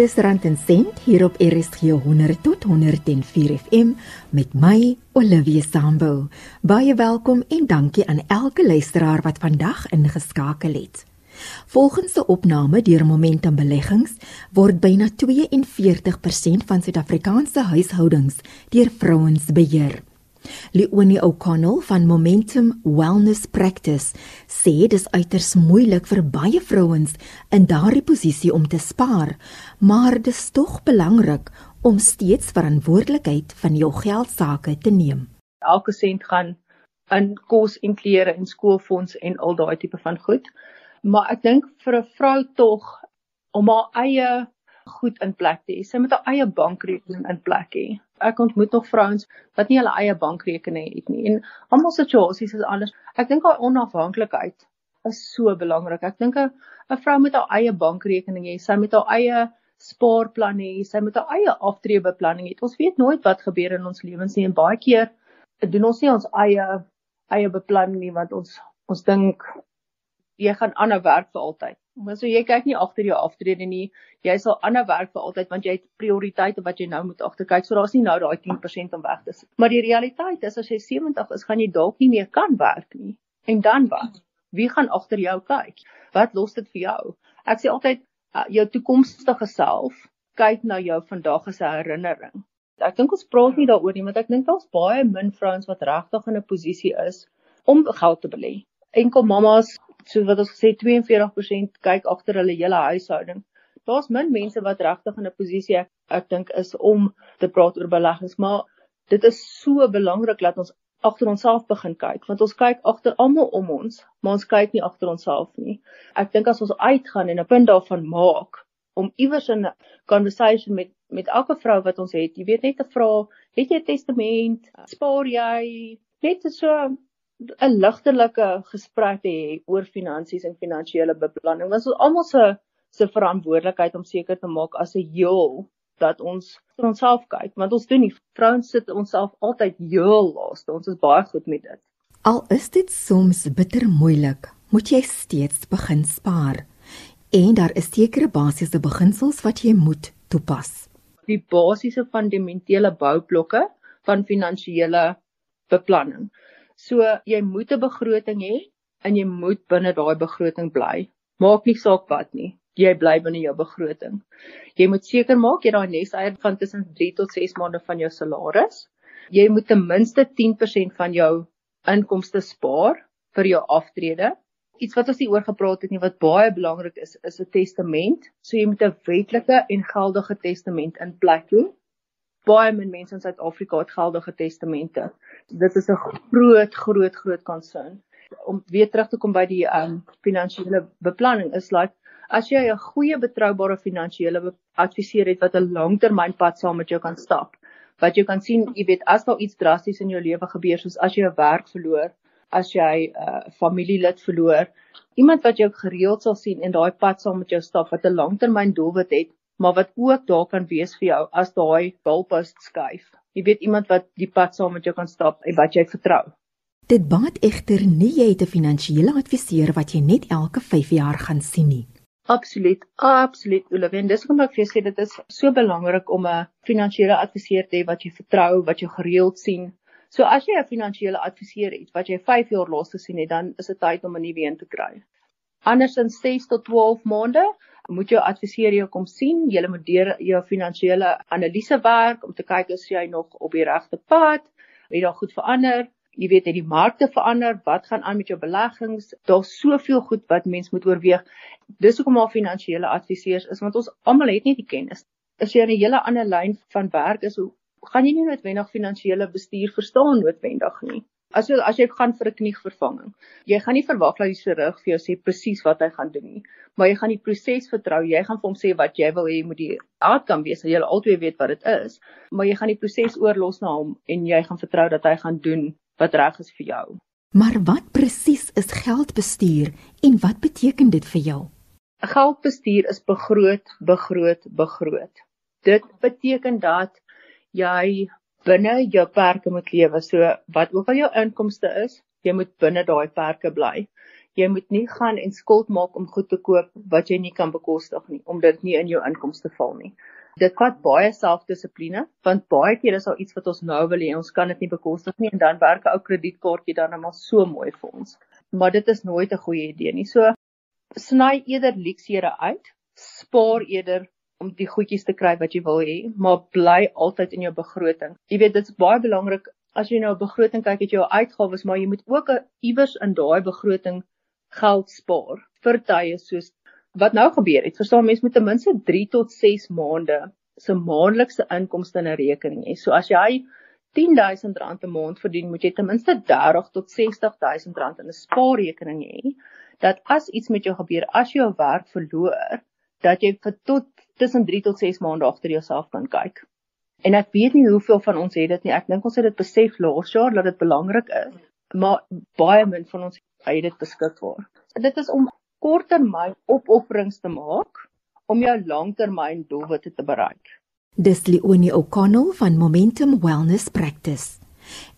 Dis Rand en Sent hier op RSG 100 tot 104 FM met my Olivia Sambu. Baie welkom en dankie aan elke luisteraar wat vandag ingeskakel het. Volgens 'n opname deur Momentum Beleggings word byna 42% van Suid-Afrikaanse huishoudings deur vrouens beheer. Leonie O'Connell van Momentum Wellness Practice sê dis uiters moeilik vir baie vrouens in daardie posisie om te spaar, maar dis tog belangrik om steeds verantwoordelikheid van jou geld sake te neem. Elke sent gaan in kos en klere en skoolfonds en al daai tipe van goed. Maar ek dink vir 'n vrou tog om haar eie goed in plek te hê. Sy moet haar eie bankrekening in plek hê. Ek ontmoet nog vrouens wat nie hulle eie bankrekening het nie. En almal situasies is anders. Ek dink haar onafhanklikheid is so belangrik. Ek dink 'n vrou moet haar eie bankrekening hê. Sy moet haar eie spaarplan hê. Sy moet haar eie aftreebeplanning hê. Ons weet nooit wat gebeur in ons lewens nie en baie keer doen ons nie ons eie eie beplanning nie want ons ons dink jy gaan aanhou werk vir altyd. Maar so jy kyk nie agter jou aftrede nie. Jy sal aanhou werk vir altyd want jy het prioriteite wat jy nou moet agterkyk. So daar's nie nou daai 10% om weg te sit. Maar die realiteit is as jy 70 is, gaan jy dalk nie meer kan werk nie. En dan wat? Wie gaan agter jou kyk? Wat los dit vir jou? Ek sê altyd uh, jou toekomstige self kyk na jou vandag as 'n herinnering. Ek dink ons praat nie daaroor nie, want ek dink daar's baie min vrouens wat regtig in 'n posisie is om geld te belê. Enkel mamas soos wat ons gesê 42% kyk agter hulle hele huishouding. Daar's min mense wat regtig in 'n posisie ek, ek dink is om te praat oor beleggings, maar dit is so belangrik dat ons agter onsself begin kyk, want ons kyk agter almal om ons, maar ons kyk nie agter onsself nie. Ek dink as ons uitgaan en 'n punt daarvan maak om iewers in 'n conversation met met elke vrou wat ons het, jy weet net te vra, het jy 'n testament? Spaar jy? Net so 'n ligtelike gesprek te hê oor finansies en finansiële beplanning. Ons is almal se se verantwoordelikheid om seker te maak as 'n heel dat ons vir onsself kyk, want ons doen nie vrouens sit onsself altyd heel laaste. Ons is baie goed met dit. Al is dit soms bitter moeilik, moet jy steeds begin spaar. En daar is sekere basiese beginsels wat jy moet toepas. Die basiese fundamentele boublokke van finansiële beplanning. So jy moet 'n begroting hê en jy moet binne daai begroting bly. Maak nie saak wat nie. Jy bly binne jou begroting. Jy moet seker maak jy daai neseier van tussen 3 tot 6 maande van jou salaris. Jy moet ten minste 10% van jou inkomste spaar vir jou aftrede. Iets wat ons nie oor gepraat het nie wat baie belangrik is, is 'n testament. So jy moet 'n wetlike en geldige testament in plek hê baie min mense in Suid-Afrika het geldige testamente. Dit is 'n groot groot groot concern. Om weer terug te kom by die um finansiële beplanning is like as jy 'n goeie betroubare finansiële adviseur het wat 'n langtermynpad saam met jou kan stap. Wat jy kan sien, jy weet as daar iets drasties in jou lewe gebeur soos as jy 'n werk verloor, as jy 'n uh, familielid verloor, iemand wat jou gereeld sal sien en daai pad saam met jou stap wat 'n langtermyn doelwit het maar wat ook daar kan wees vir jou as daai bulpas skuif. Jy weet iemand wat die pad saam met jou kan stap en wat jy vertrou. Dit baat egter nie jy het 'n finansiële adviseur wat jy net elke 5 jaar gaan sien nie. Absoluut, absoluut Olivia. Dis hoekom ek vir jou sê dit is so belangrik om 'n finansiële adviseur te hê wat jy vertrou, wat jy gereeld sien. So as jy 'n finansiële adviseur het wat jy 5 jaar laas gesien het, dan is dit tyd om 'n nuwe een te kry. Andersins 6 tot 12 maande moet jou adviseur jou kom sien. Jy moet deur jou finansiële analise werk om te kyk of jy nog op die regte pad, het daar goed verander. Jy weet het die markte verander, wat gaan aan met jou beleggings? Daar's soveel goed wat mens moet oorweeg. Dis hoekom maar finansiële adviseurs is want ons almal het nie die kennis. As jy 'n hele ander lyn van werk is, gaan jy nie noodwendig finansiële bestuur verstaan noodwendig nie. As jy as jy gaan vir 'n kniegvervanging, jy gaan nie verwag dat die chirurg vir jou sê presies wat hy gaan doen nie, maar jy gaan die proses vertrou. Jy gaan vir hom sê wat jy wil hê moet die outcome wees, dat jy altyd weet wat dit is, maar jy gaan die proses oorlos na hom en jy gaan vertrou dat hy gaan doen wat reg is vir jou. Maar wat presies is geldbestuur en wat beteken dit vir jou? Geldbestuur is begroot, begroot, begroot. Dit beteken dat jy binne jou perke moet lewe. So wat ook al jou inkomste is, jy moet binne daai perke bly. Jy moet nie gaan en skuld maak om goed te koop wat jy nie kan bekostig nie, omdat dit nie in jou inkomste val nie. Dit vat baie selfdissipline, want baie keer is daar iets wat ons nou wil hê, ons kan dit nie bekostig nie en dan werk 'n ou kredietkaartjie dan net maar so mooi vir ons. Maar dit is nooit 'n goeie idee nie. So sny eerder leksere uit, spaar eerder om die goedjies te kry wat jy wil hê, maar bly altyd in jou begroting. Jy weet dit is baie belangrik as jy nou 'n begroting kyk het jou uitgawes, maar jy moet ook iewers in daai begroting geld spaar vir tye soos wat nou gebeur het. Verstaan mense moet ten minste 3 tot 6 maande se maandelikse inkomste in 'n rekening hê. So as jy R10000 'n maand verdien, moet jy ten minste 30 tot 60000 rand in 'n spaarrekening hê dat as iets met jou gebeur, as jy jou werk verloor, dat jy vir tot tussen 3 tot 6 maande agter jouself kan kyk. En ek weet nie hoeveel van ons het dit nie. Ek dink ons het dit besef laas jaar dat dit belangrik is, maar baie min van ons het dit beskikbaar. Dit is om korttermyn opofferings te maak om jou langtermyn doelwitte te bereik. Dis Leonie O'Connell van Momentum Wellness Practice.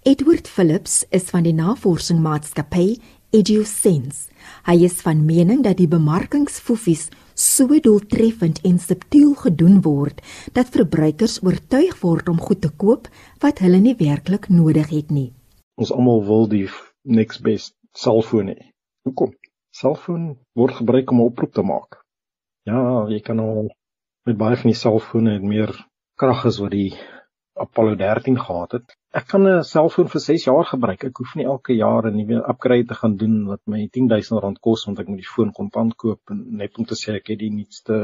Edward Phillips is van die navorsingsmaatskappy EduSense. Hy is van mening dat die bemarkingsfoefies so doeltreffend en subtiel gedoen word dat verbruikers oortuig word om goed te koop wat hulle nie werklik nodig het nie. Ons almal wil die next best selfoon hê. Hoekom? Selfoon word gebruik om 'n oproep te maak. Ja, jy kan al met baie van die selfone meer krag as wat die Apollo 13 gehad het. Ek kan 'n selfoon vir 6 jaar gebruik. Ek hoef nie elke jaar 'n nuwe upgrade te gaan doen wat my R10000 kos want ek moet die foon kontant koop en net om te sê ek het die nuutste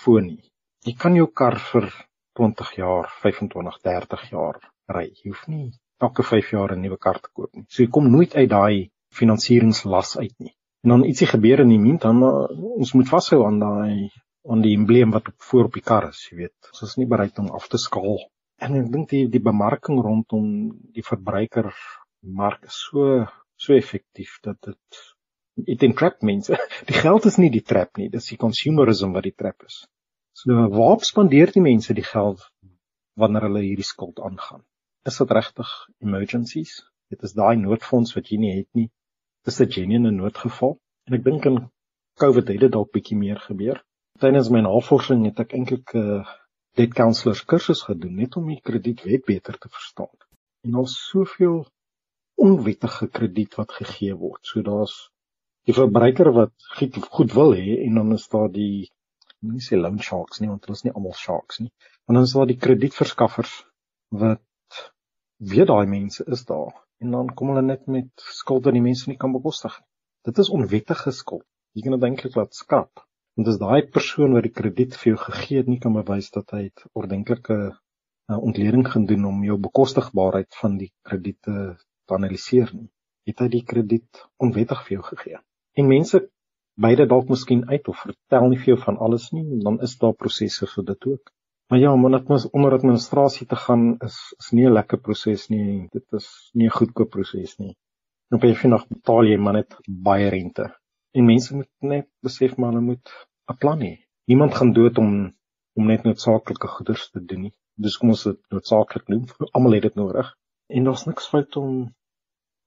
foon nie. Jy kan jou kar vir 20 jaar, 25, 30 jaar ry. Jy hoef nie elke 5 jaar 'n nuwe kar te koop nie. So jy kom nooit uit daai finansieringslas uit nie. En dan ietsie gebeur in die meantime, ons moet vashou aan daai aan die embleem wat op voor op die kar is, jy weet. Ons is nie bereid om af te skaal En ek dink die die bemarking rondom die verbruiker mark is so so effektief dat dit dit entrap mense. Die geld is nie die trap nie, dis die consumerism wat die trap is. So waar spandeer die mense die geld wanneer hulle hierdie skuld aangaan? Is dit regtig emergencies? Dit is daai noodfonds wat jy nie het nie. Dis 'n genuine noodgeval. En ek dink in COVID het dit dalk bietjie meer gebeur. Tydens my navorsing het ek eintlik 'n uh, debt counselors kursus gedoen net om die kredietwet beter te verstaan. En daar's soveel onwettige krediet wat gegee word. So daar's die verbruiker wat goed, wil hê en dan is daar die nie sê loan sharks nie want hulle is nie almal sharks nie. Want dan is daar die kredietverskaffers wat weet daai mense is daar en dan kom hulle net met skuld wat die mense nie kan bekostig nie. Dit is onwettige skuld. Jy kan dit eintlik laat skrap. Want as daai persoon wat die krediet vir jou gegee het nie kan bewys dat hy 'n ordentlike uh, ontleding gaan doen om jou bekostigbaarheid van die krediete te analiseer nie, het hy die krediet onwettig vir jou gegee. En mense beide dalk miskien uit of vertel nie vir jou van alles nie, dan is daar prosesse vir dit ook. Maar ja, om net onder administrasie te gaan is is nie 'n lekker proses nie. Dit is nie 'n goedkoop proses nie. En op 'n vinnig betaal jy maar net baie rente. En mense moet net besef maar hulle moet 'n plan hê. Niemand gaan dood om om net noodsaaklike goederes te doen nie. Dis kom ons dit noodsaaklik noem. Almal het dit nodig. En daar's niks fout om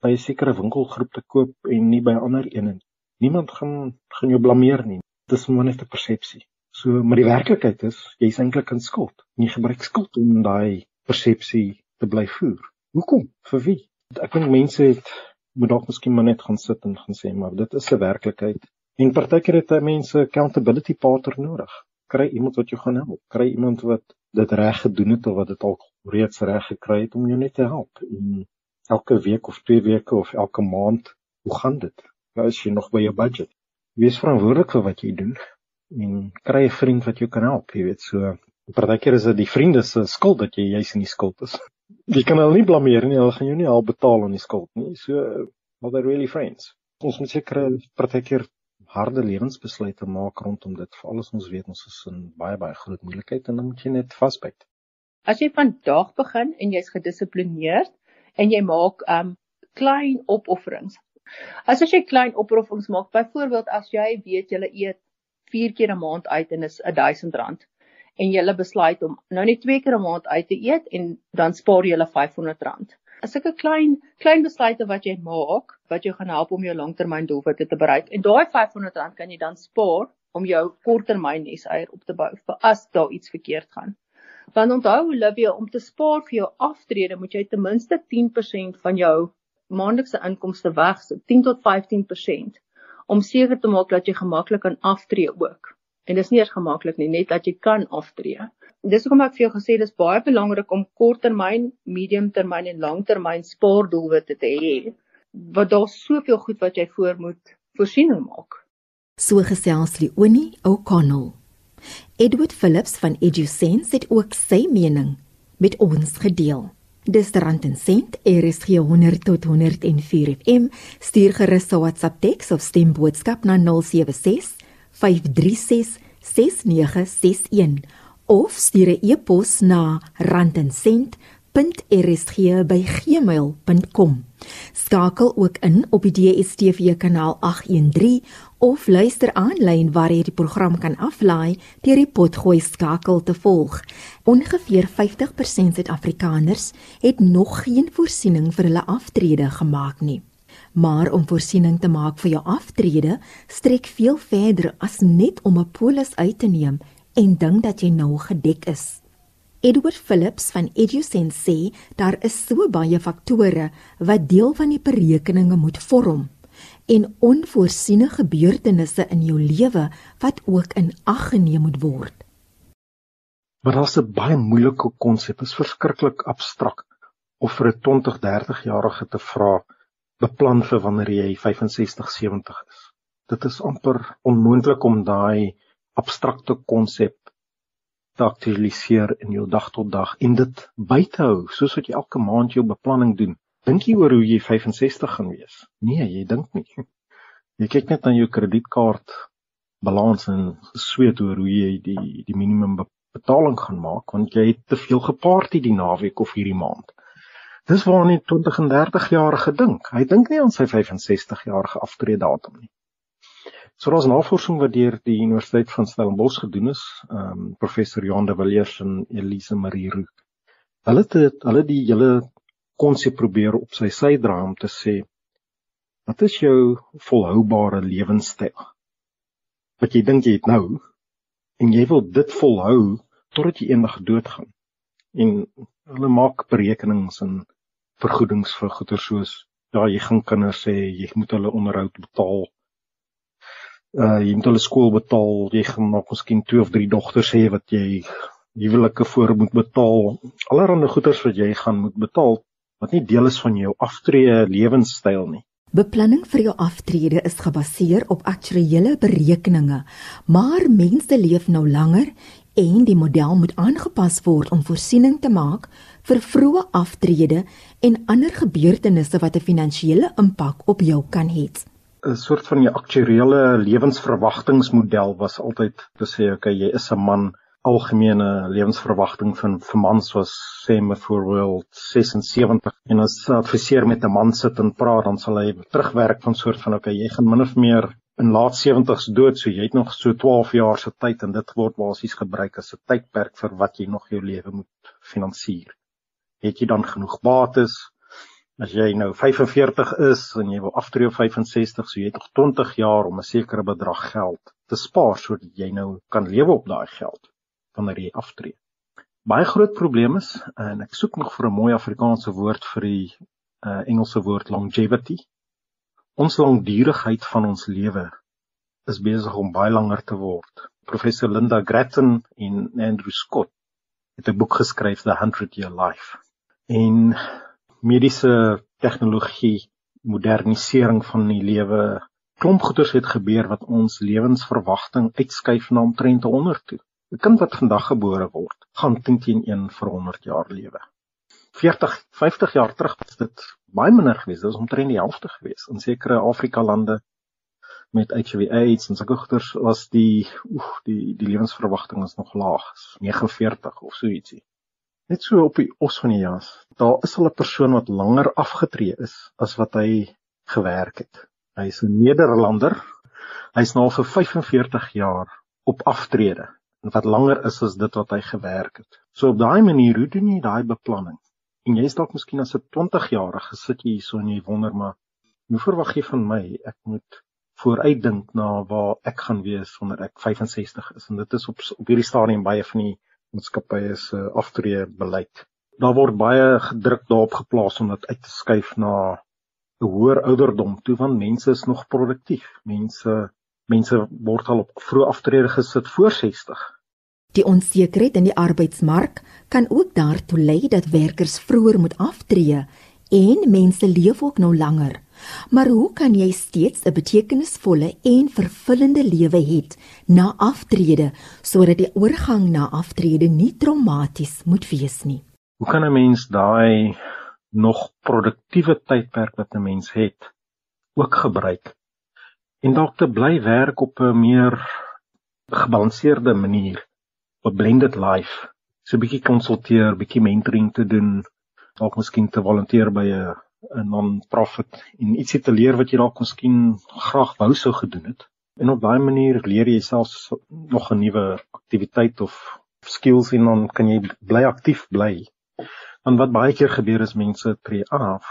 by 'n sekere winkelgroep te koop en nie by ander een nie. Niemand gaan gaan jou blameer nie. Dis maar net 'n persepsie. So, maar die werklikheid is jy's eintlik in skuld. Jy gebruik skuld om daai persepsie te bly voer. Hoekom? Vir wie? Ek dink mense het moet dalk miskien maar net gaan sit en gaan sê maar dit is 'n werklikheid. En partykeer het mense accountability partner nodig. Kry iemand wat jou gaan help. Kry iemand wat dit reg gedoen het of wat dit al reeds reg gekry het om jou net te help. En elke week of twee weke of elke maand, hoe gaan dit? Nou is jy nog by jou budget. Wees verantwoordelik vir wat jy doen en kry 'n vriend wat jou kan help, jy weet so. Partykeer is dit die vriende se skuld dat jy jy's in die skuld is. Jy kan hulle nie blameer nie, hulle gaan jou nie al betaal aan die skuld nie. So, are they really friends? Ons moet seker partykeer harde lewensbesluite maak rondom dit. Veral as ons weet ons is in baie baie groot moeilikheid en dan moet jy net vasbyt. As jy vandag begin en jy's gedissiplineerd en jy maak um klein opofferings. As as jy klein opofferings maak, byvoorbeeld as jy weet jy eet 4 keer 'n maand uit en is R1000 en jy besluit om nou net twee keer 'n maand uit te eet en dan spaar jy R500. As ek 'n klein klein besluite wat jy maak wat jou gaan help om jou langtermyndoelwitte te bereik. En daai R500 kan jy dan spaar om jou korttermyn neseier op te bou vir as daar iets verkeerd gaan. Want onthou Olivia, om te spaar vir jou aftrede moet jy ten minste 10% van jou maandelikse inkomste wegsit, 10 tot 15% om seker te maak dat jy gemaklik kan aftree ook. En dis nie eers gemaklik nie, net dat jy kan aftree dis hoekom ek vir jou gesê dis baie belangrik om korttermyn, mediumtermyn en langtermyn spaardoelwitte te hê. Want daar's soveel goed wat jy voor moet voorsiening maak. So gesels Leonie O'Connell. Edward Phillips van EduSense het ook sy mening met ons gedeel. Dis rand en sent, RSG 100 tot 104 FM. Stuur gerus 'n WhatsApp teks of stemboodskap na 076 536 6961 of stuur 'n e-pos na randencent.rsg@gmail.com. Skakel ook in op die DSTV kanaal 813 of luister aanlyn waar jy die program kan aflaai deur die potgooi skakel te volg. Ongeveer 50% Suid-Afrikaners het nog geen voorsiening vir hulle aftrede gemaak nie. Maar om voorsiening te maak vir jou aftrede strek veel verder as net om 'n polis uit te neem en dink dat jy nou gedek is. Edward Phillips van EduSense sê daar is so baie faktore wat deel van die berekeninge moet vorm en onvoorsiene gebeurtenisse in jou lewe wat ook in ag geneem moet word. Maar daar's 'n baie moeilike konsep, is verskriklik abstrakt of vir 'n 20, 30 jarige te vra beplan vir wanneer jy 65, 70 is. Dit is amper onmoontlik om daai abstrakte konsep te aktualiseer in jou dag tot dag en dit by te hou soos wat jy elke maand jou beplanning doen. Dink jy oor hoe jy 65 gaan wees? Nee, jy dink nie. Jy kyk net na jou kredietkaart balans en sweet oor hoe jy die die minimum betaling gaan maak want jy het te veel gepaarty die naweek of hierdie maand. Dis waar nie 20 en 30 jarige dink. Hy dink nie aan sy 65 jarige aftreedatum nie. So daar's navorsing wat deur die Universiteit van Stellenbosch gedoen is, ehm um, professor Johan de Villiers en Elise Marie Roux. Hulle het hulle die hele konsep probeer op sy sy dra om te sê wat is jou volhoubare lewenstyl? Wat jy dink jy het nou en jy wil dit volhou totdat jy eendag doodgaan. En hulle maak berekenings en vergoedings vir goeder soos ja, jy gaan kinders sê jy moet hulle onderhoud betaal uh jy moet hulle skool betaal, jy gaan nog miskien twee of drie dogters hê wat jy huwelike voor moet betaal. Allerhande goederes wat jy gaan moet betaal wat nie deel is van jou aftree lewenstyl nie. Beplanning vir jou aftrede is gebaseer op aktuelle berekeninge, maar mense leef nou langer en die model moet aangepas word om voorsiening te maak vir vroeë aftrede en ander gebeurtenisse wat 'n finansiële impak op jou kan hê. 'n soort van die aktuariële lewensverwagtingsmodel was altyd te sê okay jy is 'n man. Algemene lewensverwagting van vir mans was sê byvoorbeeld 76 en as adviseer met 'n man sit en praat dan sal hy terugwerk van soort van okay jy gaan min of meer in laat 70s dood so jy het nog so 12 jaar se tyd en dit word basies gebruik as 'n tydperk vir wat jy nog jou lewe moet finansier. Het jy dan genoeg bates As jy nou 45 is en jy wil aftree op 65, so jy het nog 20 jaar om 'n sekere bedrag geld te spaar sodat jy nou kan lewe op daai geld wanneer jy aftree. Baie groot probleem is en ek soek nog vir 'n mooi Afrikaanse woord vir die uh, Engelse woord longevity. Ons langdurigheid van ons lewe is besig om baie langer te word. Professor Linda Grattan en Andrew Scott het 'n boek geskryf The 100 Year Life. En mediese tegnologie, modernisering van die lewe, klomp goeders het gebeur wat ons lewensverwagting uitskuif na omtrent 100 toe. 'n Kind wat vandag gebore word, gaan teen teen 1 vir 100 jaar lewe. 40, 50 jaar terug was dit baie minder geweest, dit was omtrent die helfte geweest. In sekere Afrika lande met HIV/AIDS en sulke goeders was die oef, die die lewensverwagting is nog laag, 49 of so ietsie. Net so op die os van die jas. Daar is al 'n persoon wat langer afgetree is as wat hy gewerk het. Hy is 'n Nederlander. Hy's nou vir 45 jaar op aftrede en wat langer is as dit wat hy gewerk het. So op daai manier hoe doen jy daai beplanning? En jy is dalk miskien as 'n 20-jarige sit jy hierso en jy wonder maar hoe verwag jy van my ek moet vooruitdink na waar ek gaan wees wanneer ek 65 is en dit is op op hierdie stadium baie van die maatskappye se aftree beleid. Daar word baie gedruk daarop geplaas om dit uit te skuif na 'n hoër ouderdom toe want mense is nog produktief. Mense mense word al op vroeë aftrede gesit voor 60. Die onsekerheid in die arbeidsmark kan ook daartoe lei dat werkers vroeër moet aftree en mense leef ook nou langer. Maar hoe kan jy steeds 'n betekenisvolle en vervullende lewe hê na aftrede sodat die oorgang na aftrede nie traumaties moet wees nie? Hoe kan 'n mens daai nog produktiewe tydperk wat 'n mens het ook gebruik en dalk te bly werk op 'n meer gebalanseerde manier, 'n blended life. So 'n bietjie konsulteer, bietjie mentoring te doen, dalk miskien te volunteer by 'n 'n non-profit en ietsie te leer wat jy dalk miskien graag wou sou gedoen het. En op daai manier leer jy self nog 'n nuwe aktiwiteit of skills en dan kan jy bly aktief bly. Want wat baie keer gebeur is mense tree af,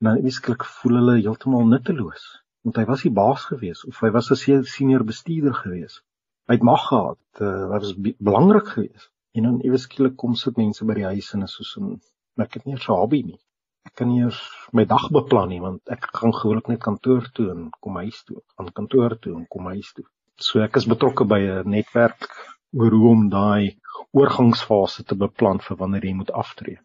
nou eweslik voel hulle heeltemal nutteloos want hy was die baas gewees of hy was 'n senior bestuurder gewees. Hy het mag gehad, uh, hy was belangrik gewees. En dan ewe skielik kom sit mense by die huis en is soos 'n ek het nie 'n hobby nie. Ek kan nie eers my dag beplan nie want ek gaan gewoonlik net kantoor toe en kom huis toe, aan kantoor toe en kom huis toe. So ek is betrokke by 'n netwerk oor hoe om daai oorgangsfase te beplan vir wanneer jy moet aftree.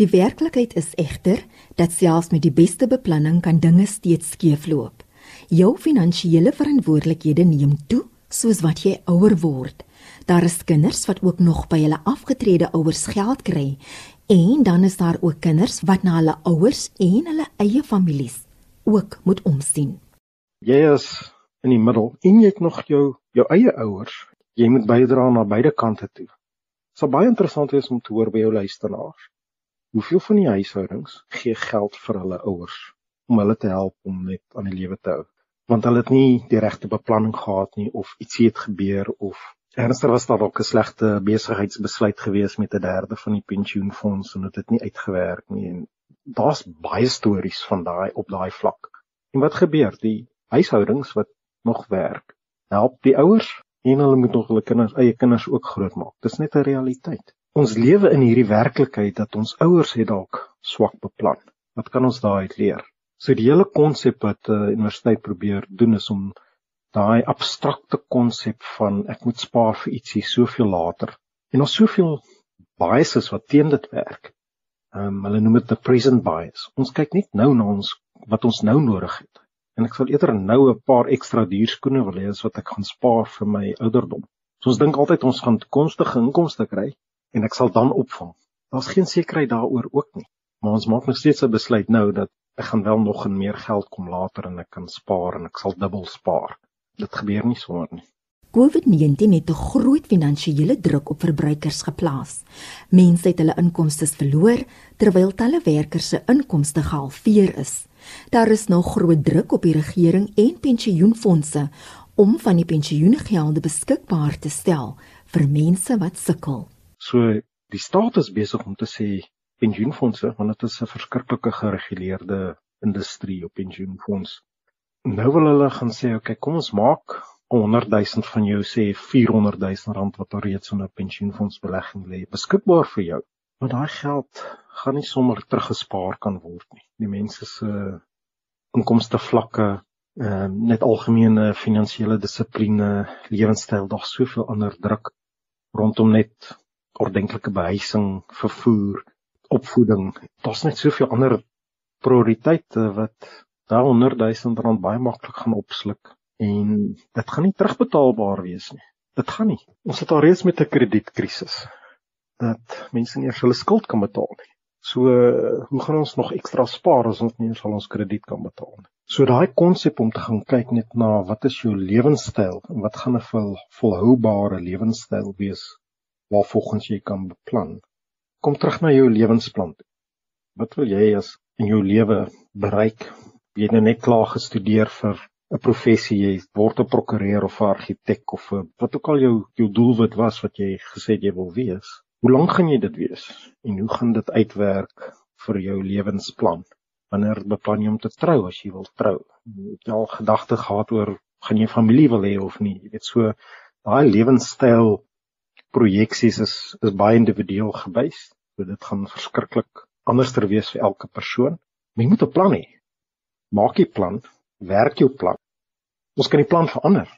Die werklikheid is egter dat selfs met die beste beplanning kan dinge steeds skeefloop. Jou finansiële verantwoordelikhede neem toe soos wat jy ouer word. Daar is kinders wat ook nog by hulle afgetrede ouers geld kry en dan is daar ook kinders wat na hulle ouers en hulle eie families ook moet omsien. Jy is in die middel en jy het nog jou jou eie ouers. Jy moet bydra na beide kante toe. Dit sal baie interessant wees om te hoor by jou luisteraars. Hoeveel van die huishoudings gee geld vir hulle ouers om hulle te help om net aan die lewe te hou? Want hulle het nie die regte beplanning gehad nie of ietsie het gebeur of ernstig was daar dalk 'n slegte besigheidsbesluit gewees met 'n derde van die pensioenfonds en dit het nie uitgewerk nie en daar's baie stories van daai op daai vlak. En wat gebeur? Die huishoudings wat nog werk, help die ouers en hulle moet nog hulle kinders eie kinders ook grootmaak. Dis net 'n realiteit. Ons lewe in hierdie werklikheid dat ons ouers het dalk swak beplan. Wat kan ons daaruit leer? So die hele konsep wat 'n uh, universiteit probeer doen is om daai abstrakte konsep van ek moet spaar vir ietsie soveel later. En ons soveel biases wat teen dit werk. Ehm um, hulle noem dit the present bias. Ons kyk net nou na ons wat ons nou nodig het. En ek sal eerder nou 'n paar ekstra duur skoene wil hê as wat ek gaan spaar vir my ouderdom. So ons dink altyd ons gaan toekomstige inkomste kry en ek sal dan opvang. Daar's geen sekerheid daaroor ook nie. Maar ons maak nog steeds 'n besluit nou dat ek gaan wel nog en meer geld kom later en ek kan spaar en ek sal dubbel spaar. Dit gebeur nie sommer nie. COVID-19 het 'n groot finansiële druk op verbruikers geplaas. Mense het hulle inkomste verloor terwyl talle werkers se inkomste gehalveer is. Daar is nou groot druk op die regering en pensioenfonde om van die pensioengelde beskikbaar te stel vir mense wat sukkel. So die staat is besig om te sê pensioenfonde want dit is 'n verskriklike gereguleerde industrie op pensioenfonds. Nou wil hulle gaan sê, "Oké, okay, kom ons maak 100 000 van jou sê 400 000 rand wat alreeds in 'n pensioenfonds belegging lê beskikbaar vir jou." Maar daai geld gaan nie sommer teruggespaar kan word nie. Die mense se inkomste vlakke ehm uh, net algemene finansiële dissipline, lewenstyl, daar's soveel ander druk rondom net ordentlike behuising, vervoer, opvoeding. Daar's net soveel ander prioriteite wat daai 100 000 rand baie maklik gaan opsluk en dit gaan nie terugbetaalbaar wees nie. Dit gaan nie. Ons het alreeds met 'n kredietkrisis dat mense nie hulle skuld kan betaal nie. So hoe gaan ons nog ekstra spaar as ons nie eens al ons krediet kan betaal nie? So daai konsep om te gaan kyk net na wat is jou lewenstyl en wat gaan 'n vol, volhoubare lewenstyl wees waarvolgens jy kan beplan. Kom terug na jou lewensplan. Wat wil jy as in jou lewe bereik? Jy nou net klaar gestudeer vir 'n professie, jy word 'n prokureur of 'n argitek of 'n wat ook al jou jou doelwit was wat jy gesê jy wil wees. Hoe lank gaan jy dit wees? En hoe gaan dit uitwerk vir jou lewensplan? Wanneer beplan jy om te trou as jy wil trou? Het jy al gedagte gehad oor gaan jy familie wil hê of nie? Jy weet so daai lewenstyl projeksies is is baie individueel gewys. So dit gaan verskriklik anders ter wees vir elke persoon. Maar jy moet 'n plan hê. Maak jy plan, werk jou plan. Ons kan die plan verander.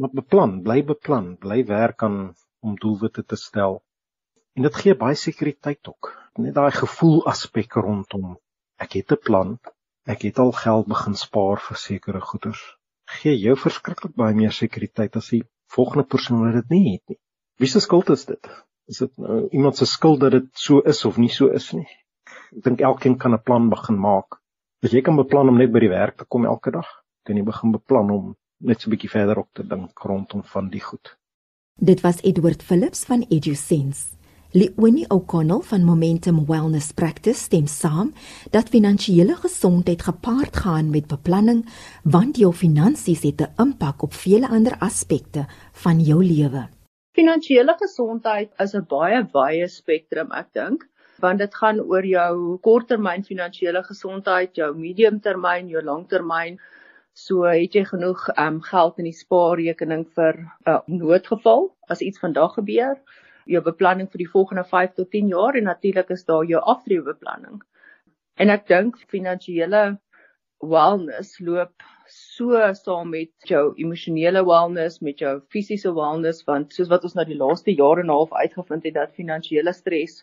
Maar beplan, bly beplan, bly werk aan om doelwitte te stel. En dit gee baie sekuriteit ook. Net daai gevoel aspek rondom. Ek het 'n plan. Ek het al geld begin spaar vir sekere goederes. Gee jou verskriklik baie meer sekuriteit as die volgende persoon wat dit nie het nie. Wie se skuld is dit? Is dit nou iemand se skuld dat dit so is of nie so is nie? Ek dink elkeen kan 'n plan begin maak. As jy kan beplan om net by die werk te kom elke dag, kan jy begin beplan om net so 'n bietjie verder op te dink rondom van die goed. Dit was Edward Phillips van EduSense. Leonie O'Connell van Momentum Wellness Practice stem saam dat finansiële gesondheid gepaard gaan met beplanning, want jou finansies het 'n impak op vele ander aspekte van jou lewe. Finansiële gesondheid is 'n baie wye spektrum, ek dink, want dit gaan oor jou korttermyn finansiële gesondheid, jou mediumtermyn, jou langtermyn So het jy genoeg um geld in die spaarrekening vir 'n uh, noodgeval as iets vandag gebeur, jou beplanning vir die volgende 5 tot 10 jaar en natuurlik is daar jou aftreebeplanning. En ek dink finansiële wellness loop so saam met jou emosionele wellness, met jou fisiese wellness want soos wat ons nou die laaste jare en 'n half uitgevind het dat finansiële stres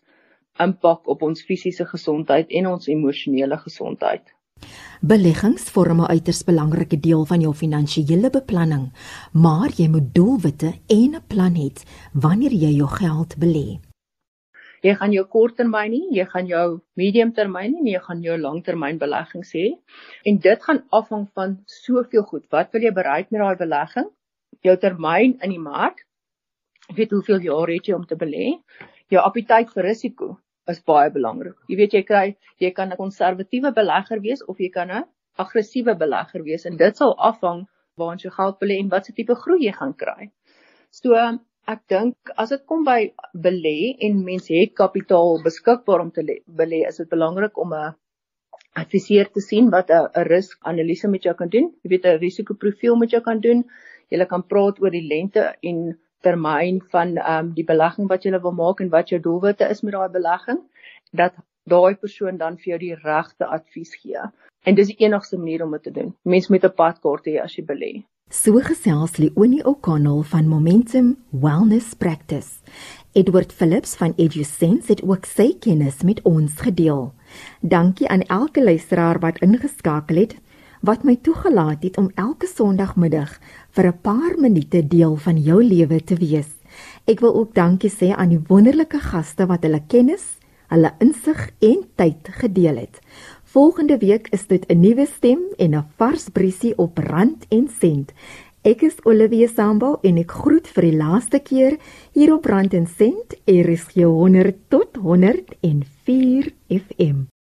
impak op ons fisiese gesondheid en ons emosionele gesondheid. Beleggings vorm 'n uiters belangrike deel van jou finansiële beplanning, maar jy moet doelwitte en 'n plan hê wanneer jy jou geld belê. Jy gaan jou korttermyn nie, jy gaan jou mediumtermyn nie, jy gaan jou langtermynbeleggings hê. En dit gaan afhang van soveel goed. Wat wil jy bereik met daai belegging? Jou termyn in die mark. Weet hoeveel jaar het jy om te belê? Jou appetite vir risiko is baie belangrik. Jy weet jy kry jy kan 'n konservatiewe belegger wees of jy kan 'n aggressiewe belegger wees en dit sal afhang waar jou geld belê en watse tipe groei jy gaan kry. So ek dink as dit kom by belê en mense het kapitaal beskikbaar om te belê, is dit belangrik om 'n adviseur te sien wat 'n risiko-analise met jou kan doen. Jy weet 'n risikoprofiel met jou kan doen. Jy kan praat oor die lengte en termyn van ehm um, die belegging wat jy wil maak en wat jou doelwitte is met daai belegging dat daai persoon dan vir jou die regte advies gee. En dis die enigste manier om dit te doen. Mens moet 'n padkaart hê as jy belê. So gesels Leonie O'Connell van Momentum Wellness Practice. Edward Phillips van EduSense het ook sy kennis met ons gedeel. Dankie aan elke luisteraar wat ingeskakel het wat my toegelaat het om elke Sondagmiddag vir 'n paar minute deel van jou lewe te wees. Ek wil ook dankie sê aan die wonderlike gaste wat hulle kennis, hulle insig en tyd gedeel het. Volgende week is dit 'n nuwe stem en 'n vars briesie op rand en sent. Ek is Olivia Sambo en ek groet vir die laaste keer hier op Rand en Sent, RSG 100 tot 104 FM.